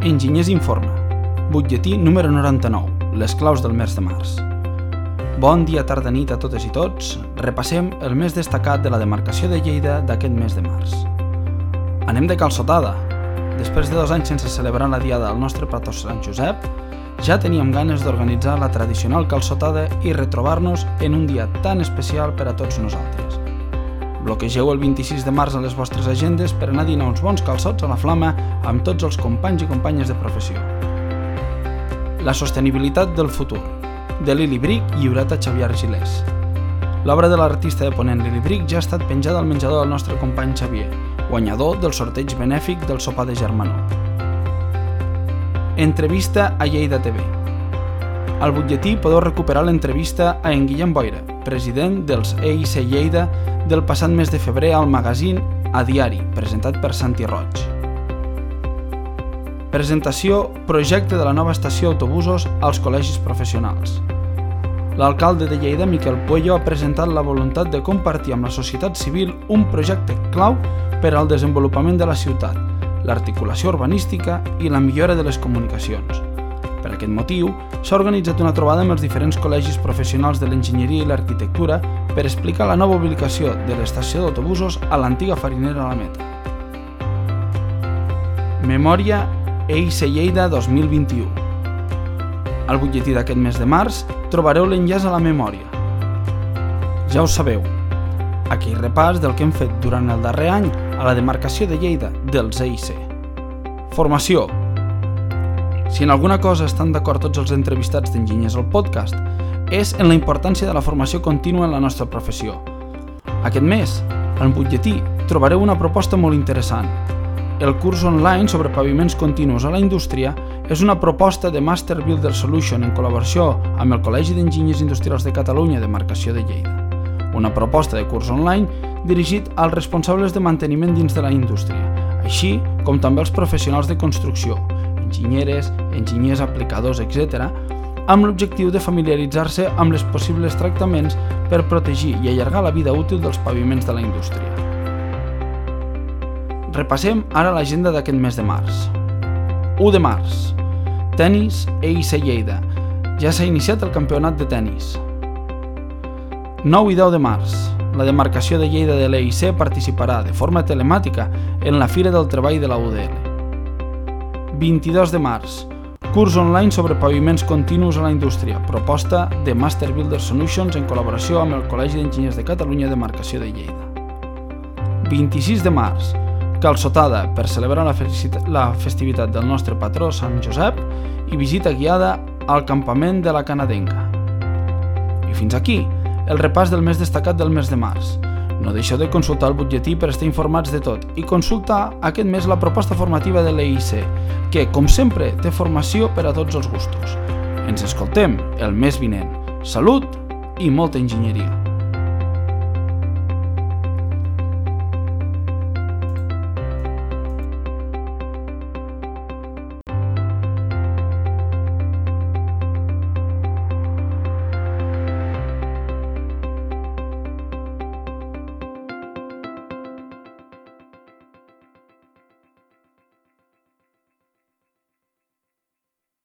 Enginyers Informa, butlletí número 99, les claus del mes de març. Bon dia, tarda, nit a totes i tots. Repassem el més destacat de la demarcació de Lleida d'aquest mes de març. Anem de calçotada. Després de dos anys sense celebrar la diada del nostre patró Sant Josep, ja teníem ganes d'organitzar la tradicional calçotada i retrobar-nos en un dia tan especial per a tots nosaltres. Bloquegeu el 26 de març a les vostres agendes per anar a dinar uns bons calçots a la flama amb tots els companys i companyes de professió. La sostenibilitat del futur, de Lili Bric, lliurat a Xavier Argilés. L'obra de l'artista de Ponent Lili Bric ja ha estat penjada al menjador del nostre company Xavier, guanyador del sorteig benèfic del sopar de germanor. Entrevista a Lleida TV. Al butlletí podeu recuperar l'entrevista a en Guillem Boira, president dels EIC Lleida del passat mes de febrer al magazín A Diari, presentat per Santi Roig. Presentació projecte de la nova estació d'autobusos als col·legis professionals. L'alcalde de Lleida, Miquel Puello, ha presentat la voluntat de compartir amb la societat civil un projecte clau per al desenvolupament de la ciutat, l'articulació urbanística i la millora de les comunicacions. Per aquest motiu, s'ha organitzat una trobada amb els diferents col·legis professionals de l'enginyeria i l'arquitectura per explicar la nova ubicació de l'estació d'autobusos a l'antiga farinera a la Meta. Memòria EIC Lleida 2021 Al butlletí d'aquest mes de març trobareu l'enllaç a la memòria. Ja ho sabeu, aquell repàs del que hem fet durant el darrer any a la demarcació de Lleida dels EIC. Formació. Si en alguna cosa estan d'acord tots els entrevistats d'enginyers al podcast, és en la importància de la formació contínua en la nostra professió. Aquest mes, al butlletí, trobareu una proposta molt interessant. El curs online sobre paviments continus a la indústria és una proposta de Master Builder Solution en col·laboració amb el Col·legi d'Enginyers Industrials de Catalunya de Marcació de Lleida. Una proposta de curs online dirigit als responsables de manteniment dins de la indústria, així com també als professionals de construcció, enginyeres, enginyers aplicadors, etc., amb l'objectiu de familiaritzar-se amb les possibles tractaments per protegir i allargar la vida útil dels paviments de la indústria. Repassem ara l'agenda d'aquest mes de març. 1 de març. Tenis EIC Lleida. Ja s'ha iniciat el campionat de tennis. 9 i 10 de març. La demarcació de Lleida de l'EIC participarà de forma telemàtica en la Fira del Treball de la UDL. 22 de març. Curs online sobre paviments continus a la indústria, proposta de Master Builder Solutions en col·laboració amb el Col·legi d'Enginyers de Catalunya de Marcació de Lleida. 26 de març. Calçotada per celebrar la, la festivitat del nostre patró Sant Josep i visita guiada al campament de la Canadenca. I fins aquí, el repàs del més destacat del mes de març. No deixeu de consultar el butlletí per estar informats de tot i consultar aquest mes la proposta formativa de l'EIC, que, com sempre, té formació per a tots els gustos. Ens escoltem el mes vinent. Salut i molta enginyeria!